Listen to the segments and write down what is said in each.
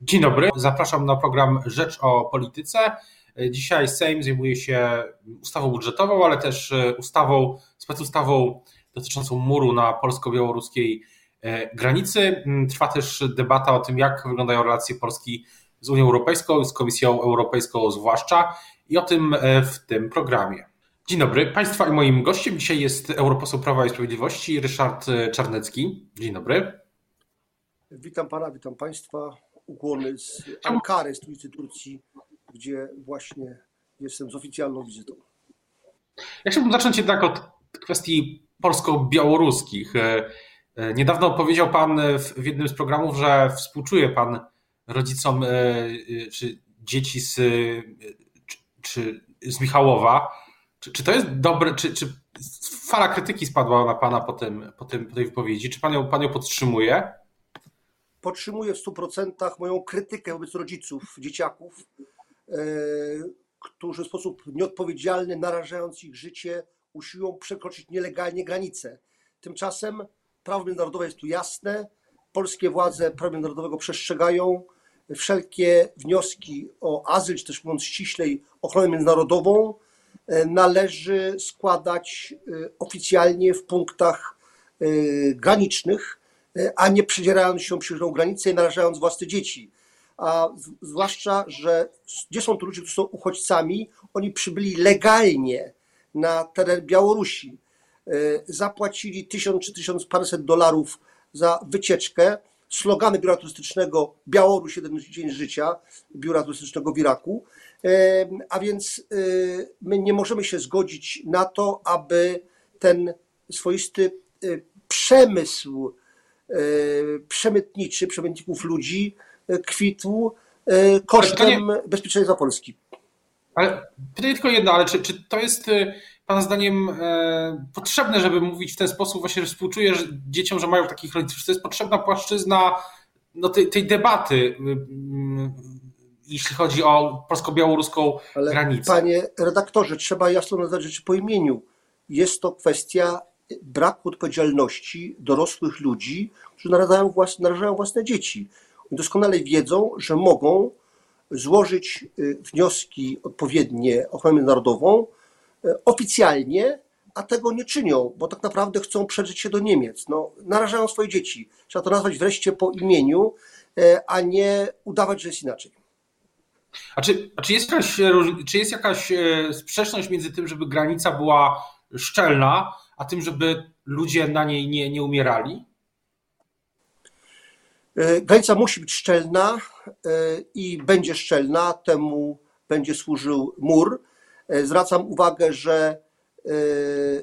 Dzień dobry, zapraszam na program Rzecz o Polityce. Dzisiaj Sejm zajmuje się ustawą budżetową, ale też ustawą, specustawą dotyczącą muru na polsko-białoruskiej e, granicy. Trwa też debata o tym, jak wyglądają relacje Polski z Unią Europejską, z Komisją Europejską zwłaszcza i o tym e, w tym programie. Dzień dobry, Państwa i moim gościem dzisiaj jest europoseł Prawa i Sprawiedliwości Ryszard Czarnecki. Dzień dobry. Witam Pana, witam Państwa ukłony z Ankary, stolicy Turcji, gdzie właśnie jestem z oficjalną wizytą. Ja chciałbym zacząć jednak od kwestii polsko-białoruskich. E, e, niedawno powiedział Pan w jednym z programów, że współczuje Pan rodzicom e, czy dzieci z, czy, czy z Michałowa. Czy, czy, to jest dobre, czy, czy fala krytyki spadła na Pana po, tym, po, tym, po tej wypowiedzi? Czy Pan ją, pan ją podtrzymuje? Podtrzymuję w 100% moją krytykę wobec rodziców, dzieciaków, e, którzy w sposób nieodpowiedzialny, narażając ich życie, usiłują przekroczyć nielegalnie granice. Tymczasem prawo międzynarodowe jest tu jasne, polskie władze prawa międzynarodowego przestrzegają. Wszelkie wnioski o azyl, czy też mówiąc ściślej, ochronę międzynarodową, e, należy składać e, oficjalnie w punktach granicznych a nie przedzierając się przez tą granicę i narażając własne dzieci. A zwłaszcza, że gdzie są to ludzie, którzy są uchodźcami, oni przybyli legalnie na teren Białorusi. E, zapłacili tysiąc czy tysiąc paręset dolarów za wycieczkę. Slogany biura turystycznego Białoruś, jeden dzień życia, biura turystycznego w Iraku. E, a więc e, my nie możemy się zgodzić na to, aby ten swoisty przemysł E, przemytniczy, przemytników ludzi e, kwitł e, kosztem bezpieczeństwa Polski. Ale pytanie tylko jedno, ale czy, czy to jest Pana zdaniem potrzebne, żeby mówić w ten sposób, właśnie, że współczuję że dzieciom, że mają takich rodziców, czy to jest potrzebna płaszczyzna no, tej, tej debaty, jeśli chodzi o polsko-białoruską granicę? Panie redaktorze, trzeba jasno nazwać rzeczy po imieniu. Jest to kwestia braku odpowiedzialności dorosłych ludzi, którzy narażają własne, narażają własne dzieci. Oni doskonale wiedzą, że mogą złożyć y, wnioski odpowiednie ochronę międzynarodową y, oficjalnie, a tego nie czynią, bo tak naprawdę chcą przeżyć się do Niemiec. No, narażają swoje dzieci. Trzeba to nazwać wreszcie po imieniu, y, a nie udawać, że jest inaczej. A czy, a czy, jest, jakaś, czy jest jakaś sprzeczność między tym, żeby granica była szczelna, a tym, żeby ludzie na niej nie, nie umierali? E, granica musi być szczelna e, i będzie szczelna, temu będzie służył mur. E, zwracam uwagę, że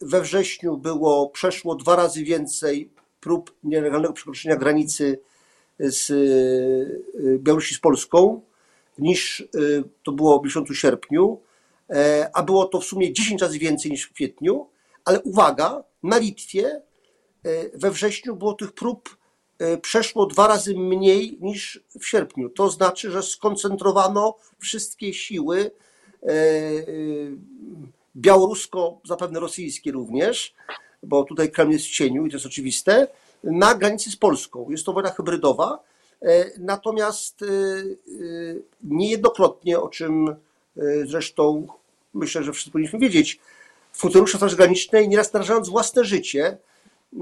we wrześniu było przeszło dwa razy więcej prób nielegalnego przekroczenia granicy z Białorusi z Polską niż to było w miesiącu sierpniu, a było to w sumie 10 razy więcej niż w kwietniu. Ale uwaga, na Litwie e, we wrześniu było tych prób e, przeszło dwa razy mniej niż w sierpniu. To znaczy, że skoncentrowano wszystkie siły e, białorusko, zapewne rosyjskie również, bo tutaj Kreml jest w cieniu i to jest oczywiste, na granicy z Polską. Jest to wojna hybrydowa, natomiast niejednokrotnie, o czym zresztą myślę, że wszyscy powinniśmy wiedzieć, funkcjonariusze Straży Granicznej, nieraz narażając własne życie,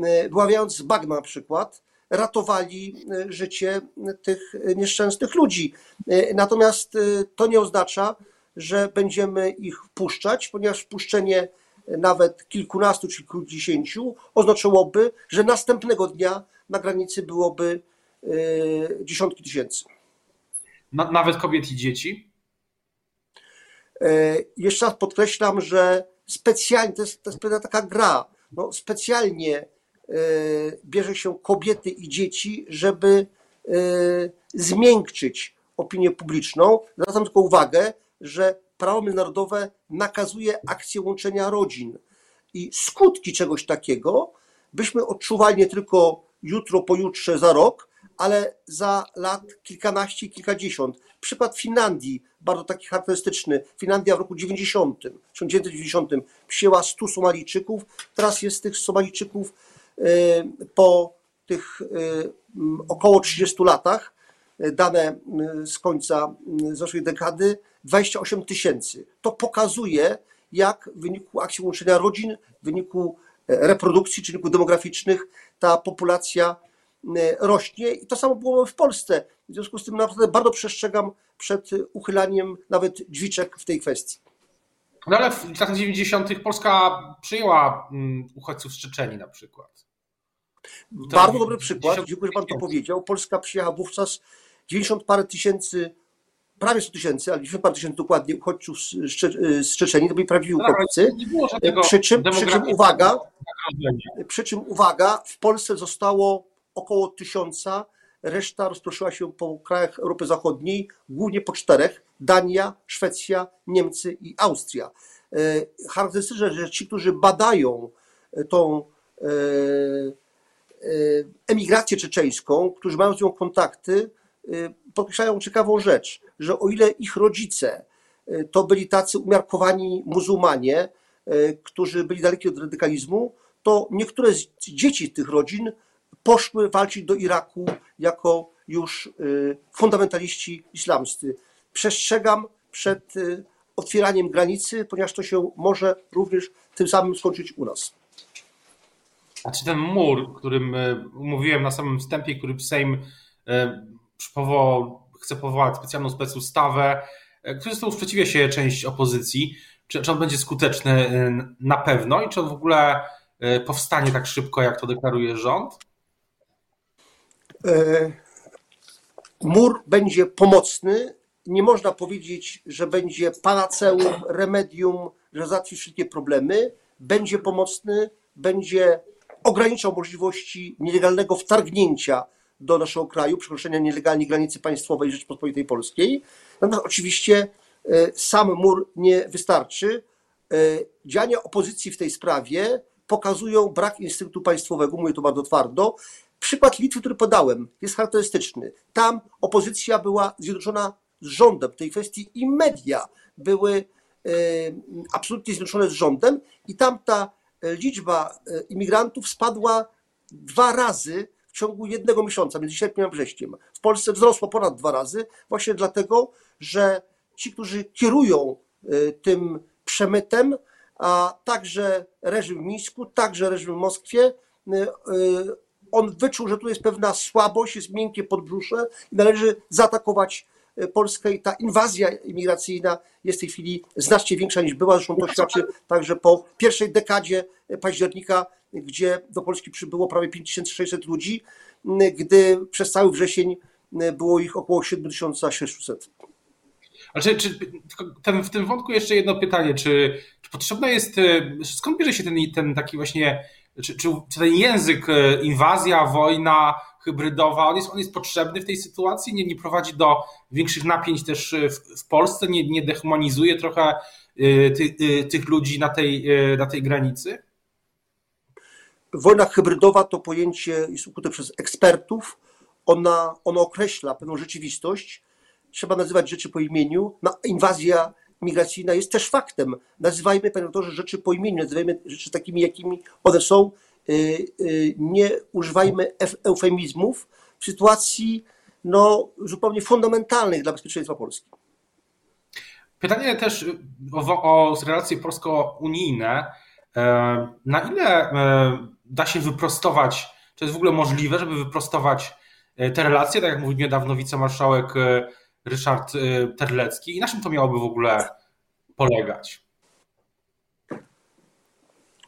e, wyławiając z bagna na przykład, ratowali e, życie tych nieszczęsnych ludzi. E, natomiast to nie oznacza, że będziemy ich wpuszczać, ponieważ wpuszczenie nawet kilkunastu czy kilkudziesięciu oznaczałoby, że następnego dnia na granicy byłoby dziesiątki tysięcy. Nawet kobiet i dzieci? Jeszcze raz podkreślam, że specjalnie, to jest, to jest pewna taka gra, no, specjalnie e, bierze się kobiety i dzieci, żeby e, zmiękczyć opinię publiczną. Zwracam tylko uwagę, że prawo międzynarodowe nakazuje akcję łączenia rodzin i skutki czegoś takiego byśmy odczuwali nie tylko jutro, pojutrze, za rok, ale za lat kilkanaście, kilkadziesiąt. Przykład Finlandii, bardzo taki charakterystyczny. Finlandia w roku 90, 1990 przyjęła 100 Somalijczyków. Teraz jest tych Somalijczyków e, po tych e, około 30 latach dane z końca zeszłej dekady, 28 tysięcy. To pokazuje, jak w wyniku akcji łączenia rodzin, w wyniku reprodukcji, czynników demograficznych, ta populacja rośnie i to samo było w Polsce. W związku z tym naprawdę bardzo przestrzegam przed uchylaniem nawet drzwiczek w tej kwestii. No ale w latach 90. Polska przyjęła mm, uchodźców z Czeczeni na przykład. To Bardzo dobry przykład, dziękuję, że Pan to powiedział. Polska przyjęła wówczas 90 parę tysięcy, prawie 100 tysięcy, ale 90 parę tysięcy dokładnie uchodźców z, Czeczeni, to byli prawdziwi uchodźcy. Przy czym, przy czym uwaga, przy czym uwaga, w Polsce zostało około tysiąca, reszta rozproszyła się po krajach Europy Zachodniej, głównie po czterech, Dania, Szwecja, Niemcy i Austria. E, charakterystyczne, że ci, którzy badają tą e, e, emigrację czeczeńską, którzy mają z nią kontakty, podkreślają ciekawą rzecz, że o ile ich rodzice to byli tacy umiarkowani muzułmanie, którzy byli daleki od radykalizmu, to niektóre z dzieci tych rodzin poszły walczyć do Iraku jako już fundamentaliści islamscy przestrzegam przed y, otwieraniem granicy, ponieważ to się może również tym samym skończyć u nas. A czy ten mur, którym y, mówiłem na samym wstępie, który Sejm y, chce powołać specjalną specustawę, który zresztą sprzeciwia się część opozycji, czy, czy on będzie skuteczny na pewno i czy on w ogóle powstanie tak szybko, jak to deklaruje rząd? E, mur będzie pomocny, nie można powiedzieć, że będzie panaceum, remedium, że załatwi wszystkie problemy. Będzie pomocny, będzie ograniczał możliwości nielegalnego wtargnięcia do naszego kraju, przekroczenia nielegalnie granicy państwowej Rzeczypospolitej Polskiej. Natomiast oczywiście e, sam mur nie wystarczy. E, działania opozycji w tej sprawie pokazują brak instynktu państwowego, mówię to bardzo twardo. Przykład Litwy, który podałem, jest charakterystyczny. Tam opozycja była zjednoczona z rządem w tej kwestii i media były e, absolutnie zjednoczone z rządem i tam ta liczba e, imigrantów spadła dwa razy w ciągu jednego miesiąca, między sierpniem a wrześniem. W Polsce wzrosło ponad dwa razy, właśnie dlatego, że ci, którzy kierują e, tym przemytem, a także reżim w Mińsku, także reżim w Moskwie, on wyczuł, że tu jest pewna słabość, jest miękkie podbrzusze i należy zaatakować Polskę i ta inwazja imigracyjna jest w tej chwili znacznie większa niż była. Zresztą to świadczy także po pierwszej dekadzie października, gdzie do Polski przybyło prawie 5600 ludzi, gdy przez cały wrzesień było ich około 7600. Ale czy, czy ten, w tym wątku jeszcze jedno pytanie, czy, czy potrzebne jest, skąd bierze się ten, ten taki właśnie, czy, czy, czy ten język inwazja, wojna, hybrydowa, on jest, on jest potrzebny w tej sytuacji, nie, nie prowadzi do większych napięć też w, w Polsce, nie, nie dehumanizuje trochę y, ty, tych ludzi na tej, na tej granicy? Wojna hybrydowa to pojęcie jest ukute przez ekspertów. Ona, ono określa pewną rzeczywistość. Trzeba nazywać rzeczy po imieniu. No, inwazja migracyjna jest też faktem. Nazywajmy, panie doktorze, rzeczy po imieniu, nazywajmy rzeczy takimi, jakimi one są. Y, y, nie używajmy eufemizmów w sytuacji no, zupełnie fundamentalnych dla bezpieczeństwa Polski. Pytanie też o, o relacje polsko-unijne. E, na ile e, da się wyprostować, czy jest w ogóle możliwe, żeby wyprostować e, te relacje, tak jak mówił niedawno wicemarszałek Ryszard Terlecki i na czym to miałoby w ogóle polegać?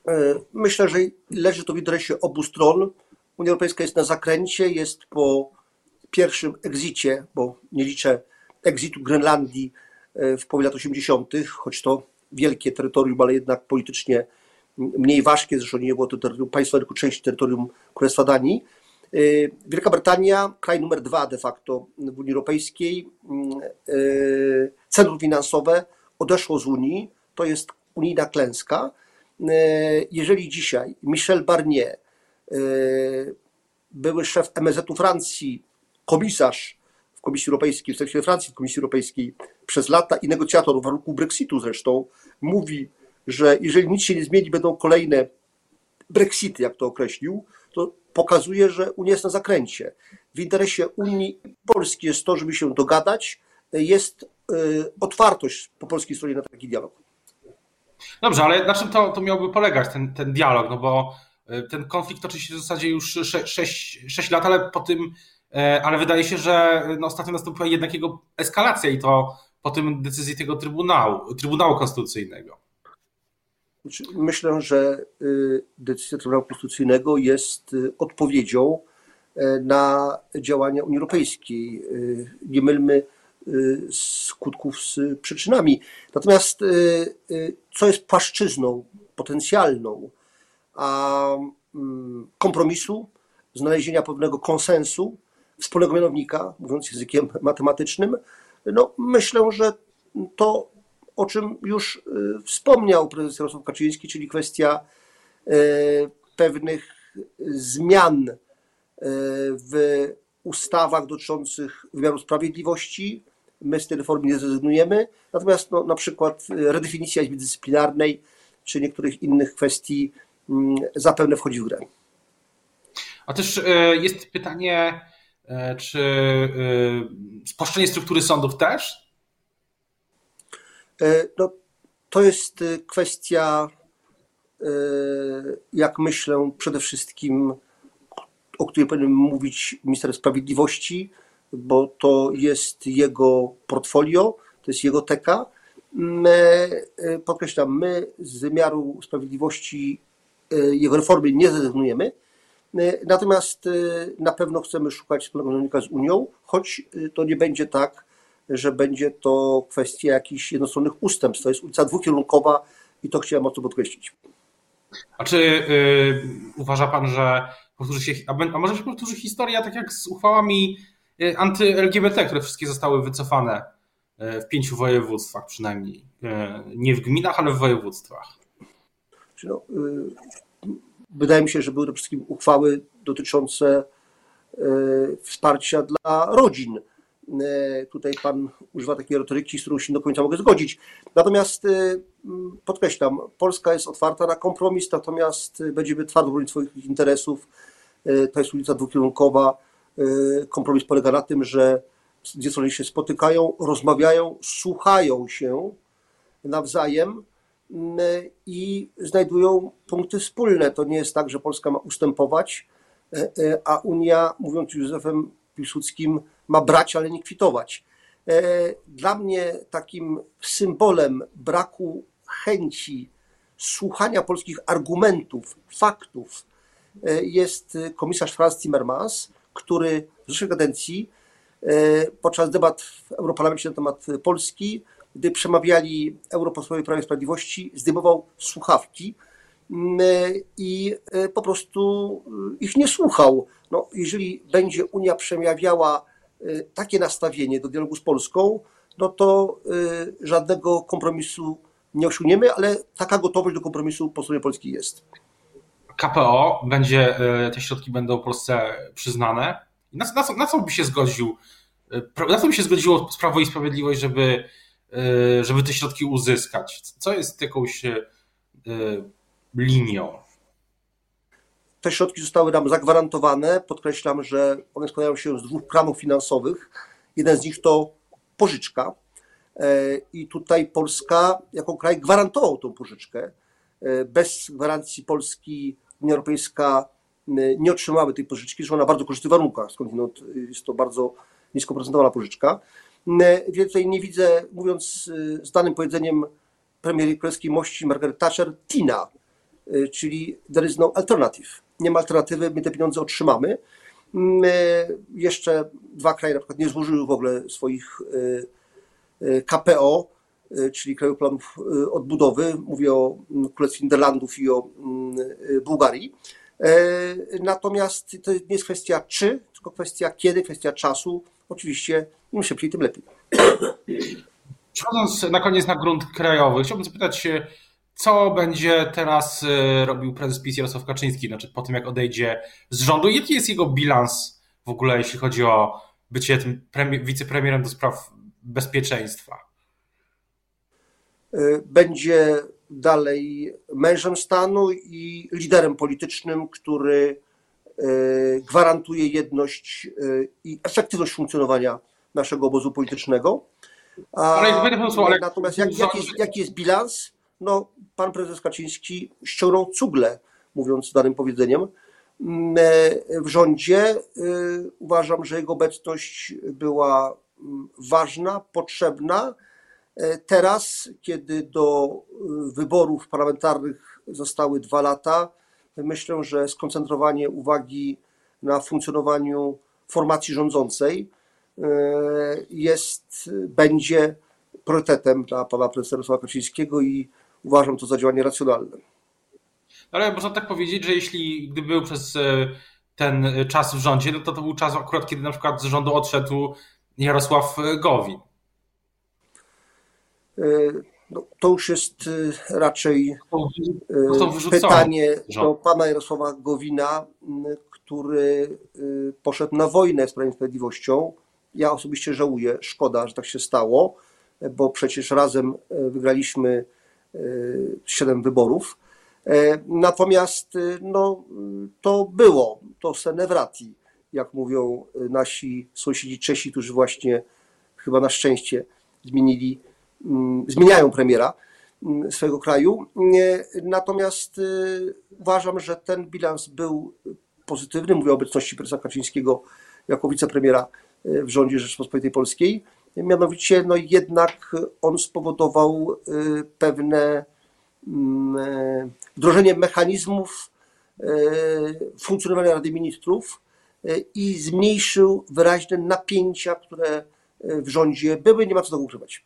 E, myślę, że leży to w interesie obu stron. Unia Europejska jest na zakręcie, jest po pierwszym exicie, bo nie liczę exitu Grenlandii e, w połowie lat 80., choć to wielkie terytorium, ale jednak politycznie mniej ważkie, zresztą nie było to terytorium państwa, tylko część terytorium Królestwa Danii. E, Wielka Brytania, kraj numer dwa de facto w Unii Europejskiej, centrum finansowe odeszło z Unii, to jest unijna klęska. Jeżeli dzisiaj Michel Barnier, były szef MSZ-u Francji, komisarz w Komisji Europejskiej, w sekcji Francji w Komisji Europejskiej przez lata i negocjator w warunku Brexitu zresztą, mówi, że jeżeli nic się nie zmieni, będą kolejne Brexity, jak to określił, to pokazuje, że Unia jest na zakręcie. W interesie Unii Polski jest to, żeby się dogadać, jest otwartość po polskiej stronie na taki dialog. Dobrze, ale na czym to, to miałby polegać, ten, ten dialog? No bo ten konflikt toczy się w zasadzie już 6, 6, 6 lat, ale po tym, ale wydaje się, że no ostatnio nastąpiła jednak jego eskalacja i to po tym decyzji tego Trybunału, Trybunału Konstytucyjnego. Znaczy, myślę, że y, decyzja Trybunału Konstytucyjnego jest y, odpowiedzią e, na działania Unii Europejskiej. Y, nie mylmy skutków z przyczynami. Natomiast co jest płaszczyzną potencjalną a mm, kompromisu, znalezienia pewnego konsensu, wspólnego mianownika, mówiąc językiem matematycznym, no myślę, że to o czym już y, wspomniał prezes Jarosław Kaczyński, czyli kwestia y, pewnych zmian y, w ustawach dotyczących wymiaru sprawiedliwości. My z tej reformy nie zrezygnujemy, natomiast no, na przykład redefinicja Izby Dyscyplinarnej czy niektórych innych kwestii mm, zapewne wchodzi w grę. A też jest pytanie, czy spłaszczenie struktury sądów też no, to jest e, kwestia, e, jak myślę, przede wszystkim, o której powinien mówić minister sprawiedliwości, bo to jest jego portfolio, to jest jego teka. My, podkreślam, my z wymiaru sprawiedliwości jego reformy nie zrezygnujemy, natomiast na pewno chcemy szukać wspólnego z Unią, choć to nie będzie tak, że będzie to kwestia jakichś jednostronnych ustępstw. To jest ulica dwukierunkowa i to chciałem mocno podkreślić. A czy yy, uważa pan, że powtórzy się, a, a może się powtórzy historia tak jak z uchwałami y, anty-LGBT, które wszystkie zostały wycofane y, w pięciu województwach przynajmniej. Y, nie w gminach, ale w województwach. No, wydaje mi się, że były to przede wszystkim uchwały dotyczące wsparcia dla rodzin tutaj pan używa takiej retoryki, z którą się do końca mogę zgodzić. Natomiast e, podkreślam, Polska jest otwarta na kompromis, natomiast będziemy twardo bronić swoich interesów. E, to jest ulica dwukierunkowa. Kompromis polega na tym, że dwie strony się spotykają, rozmawiają, słuchają się nawzajem i znajdują punkty wspólne. To nie jest tak, że Polska ma ustępować, a Unia, mówiąc Józefem Piłsudskim, ma brać, ale nie kwitować. E, dla mnie takim symbolem braku chęci słuchania polskich argumentów, faktów e, jest komisarz Franz Timmermans, który w zeszłej kadencji e, podczas debat w Europarlamencie na temat Polski, gdy przemawiali europosłowie Prawa i Sprawiedliwości, zdejmował słuchawki mm, i po prostu ich nie słuchał. No, jeżeli będzie Unia przemawiała takie nastawienie do dialogu z Polską, no to y, żadnego kompromisu nie osiągniemy, ale taka gotowość do kompromisu po stronie Polski jest. KPO będzie, y, te środki będą Polsce przyznane. Na, na, co, na co by się zgodził, na co by się zgodziło Prawo i Sprawiedliwość, żeby, żeby te środki uzyskać? Co jest jakąś linią? Te środki zostały nam zagwarantowane. Podkreślam, że one składają się z dwóch kranów finansowych. Jeden z nich to pożyczka. E, I tutaj Polska jako kraj gwarantował tą pożyczkę. E, bez gwarancji Polski Unia Europejska e, nie otrzymałaby tej pożyczki, że na bardzo korzystnych warunkach, skądinąd jest to bardzo nisko procentowana pożyczka. Więc tutaj nie widzę, mówiąc z danym powiedzeniem premiery królewskiej mości Margaret Thatcher, TINA, czyli there is no alternative nie ma alternatywy, my te pieniądze otrzymamy. My jeszcze dwa kraje na przykład nie złożyły w ogóle swoich y, y, KPO, y, czyli Krajów Planów Odbudowy. Mówię o mm, Królestwie Niderlandów i o mm, Bułgarii. Natomiast to nie jest kwestia czy, tylko kwestia kiedy, kwestia czasu. Oczywiście im szybciej, tym lepiej. Przechodząc na koniec na grunt krajowy, chciałbym zapytać się, co będzie teraz y, robił prezes PiS Jarosław Kaczyński, znaczy po tym jak odejdzie z rządu? Jaki jest jego bilans w ogóle, jeśli chodzi o bycie tym wicepremierem do spraw bezpieczeństwa? Y, będzie dalej mężem stanu i liderem politycznym, który gwarantuje jedność i efektywność funkcjonowania naszego obozu politycznego. A, natomiast jak, jaki, jest, jaki jest bilans? No, pan prezes Kaczyński ściągnął cugle, mówiąc danym powiedzeniem, mm, w rządzie. Uważam, że jego obecność była mm, ważna, potrzebna. Teraz, kiedy do wyborów parlamentarnych zostały dwa lata, myślę, że skoncentrowanie uwagi na funkcjonowaniu formacji rządzącej e, jest, będzie priorytetem dla pana prezesa Jarosława Kaczyńskiego i uważam to za działanie racjonalne. Ale można tak powiedzieć, że jeśli gdyby był przez e, ten czas w rządzie, no to to był czas akurat, kiedy na przykład z rządu odszedł Jarosław Gowin. E, no, to już jest raczej pytanie do pana Jarosława Gowina, który poszedł na wojnę z Prawem Sprawiedliwością. Ja osobiście żałuję, szkoda, że tak się stało, bo przecież razem wygraliśmy siedem wyborów. Natomiast no, to było, to senevrati, jak mówią nasi sąsiedzi Czesi, którzy właśnie chyba na szczęście zmienili Mm, zmieniają premiera mm, swojego kraju. Natomiast y, uważam, że ten bilans był pozytywny. Mówię o obecności prezesa Kaczyńskiego jako wicepremiera y, w rządzie Rzeczypospolitej Polskiej. Mianowicie, no jednak on spowodował y, pewne mm, wdrożenie mechanizmów funkcjonowania Rady Ministrów i zmniejszył wyraźne napięcia, które w rządzie były. Nie ma co tego ukrywać.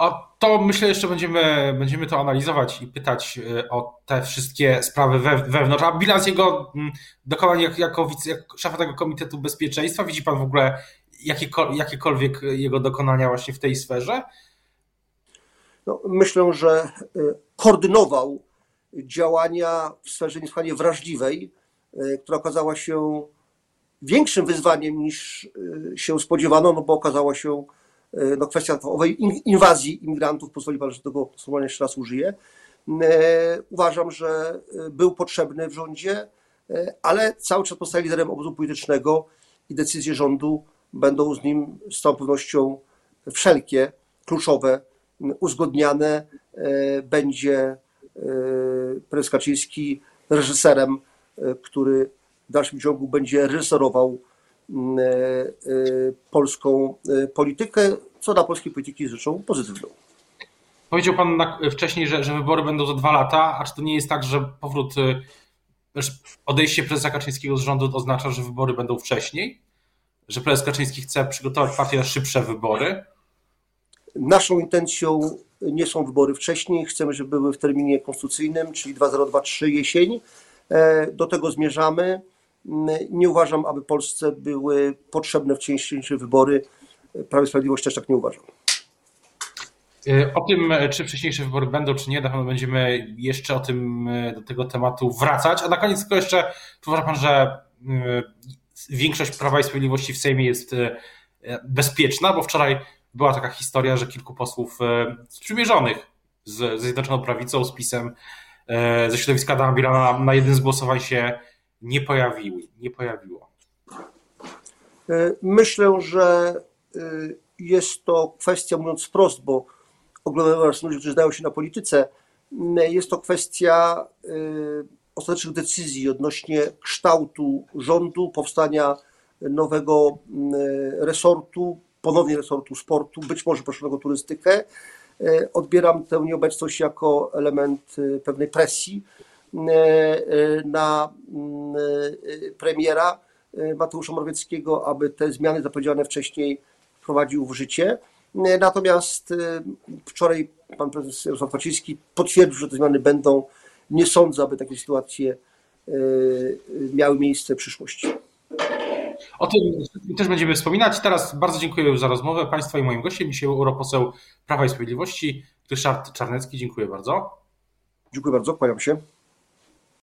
O to myślę jeszcze będziemy, będziemy to analizować i pytać y, o te wszystkie sprawy wewnątrz. A bilans jego mm, dokonań jako, jako, jako szefa tego Komitetu Bezpieczeństwa, widzi Pan w ogóle jakiekolwiek jego dokonania właśnie w tej sferze? No, myślę, że y, koordynował działania w sferze niesłychanie wrażliwej, y, która okazała się większym wyzwaniem niż się spodziewano, no bo okazała się no kwestia owej inwazji imigrantów, pozwoli Pan, że tego słowa jeszcze raz użyję, uważam, że był potrzebny w rządzie, ale cały czas pozostaje liderem obozu politycznego i decyzje rządu będą z nim z całą pewnością wszelkie, kluczowe, uzgodniane. Będzie prezes Kaczyński reżyserem, który w dalszym ciągu będzie reżyserował E, e, polską e, politykę, co dla polskiej polityki jest rzeczą pozytywną. Powiedział Pan wcześniej, że, że wybory będą za dwa lata, a czy to nie jest tak, że powrót, odejście prezesa Kaczyńskiego z rządu oznacza, że wybory będą wcześniej? Że prezes Kaczyński chce przygotować partię na szybsze wybory? Naszą intencją nie są wybory wcześniej. Chcemy, żeby były w terminie konstytucyjnym, czyli 2023 jesień. Do tego zmierzamy. Nie uważam, aby Polsce były potrzebne wcześniejsze wybory. Prawo i Sprawiedliwość też tak nie uważam. E, o tym, czy wcześniejsze wybory będą, czy nie, na pewno będziemy jeszcze o tym, e, do tego tematu wracać. A na koniec tylko jeszcze, czy uważa Pan, że e, większość Prawa i Sprawiedliwości w Sejmie jest bezpieczna? Bo wczoraj była taka historia, że kilku posłów sprzymierzonych z Zjednoczoną Prawicą, z PiSem, ze środowiska Adama Bilana na jednym z głosowań się nie pojawiły, nie pojawiło? E, myślę, że e, jest to kwestia, mówiąc wprost, bo oglądałem ludzi, którzy znają się na polityce, jest to kwestia e, ostatecznych decyzji odnośnie kształtu rządu, powstania nowego resortu, ponownie resortu sportu, być może proszonego turystykę. Odbieram tę nieobecność jako element pewnej presji E, e, na mm, e, premiera Mateusza Morawieckiego, aby te zmiany zapowiedziane wcześniej wprowadził w życie. Natomiast wczoraj pan prezes Jarosław Kaczyński potwierdził, że te zmiany będą. Nie sądzę, aby takie sytuacje miały miejsce w przyszłości. O tym też będziemy wspominać. Teraz bardzo dziękuję za rozmowę Państwa i moim gościem. Dzisiaj europoseł Prawa i Sprawiedliwości, Ryszard Czarnecki. Dziękuję bardzo. Dziękuję bardzo, kłaniam się.